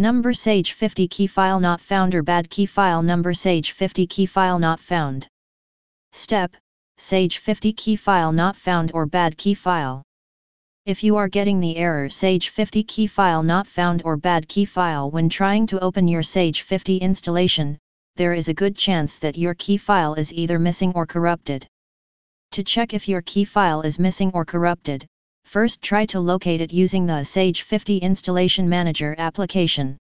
Number Sage 50 key file not found or bad key file number Sage 50 key file not found. Step Sage 50 key file not found or bad key file. If you are getting the error Sage 50 key file not found or bad key file when trying to open your Sage 50 installation, there is a good chance that your key file is either missing or corrupted. To check if your key file is missing or corrupted, first try to locate it using the Sage 50 Installation Manager application.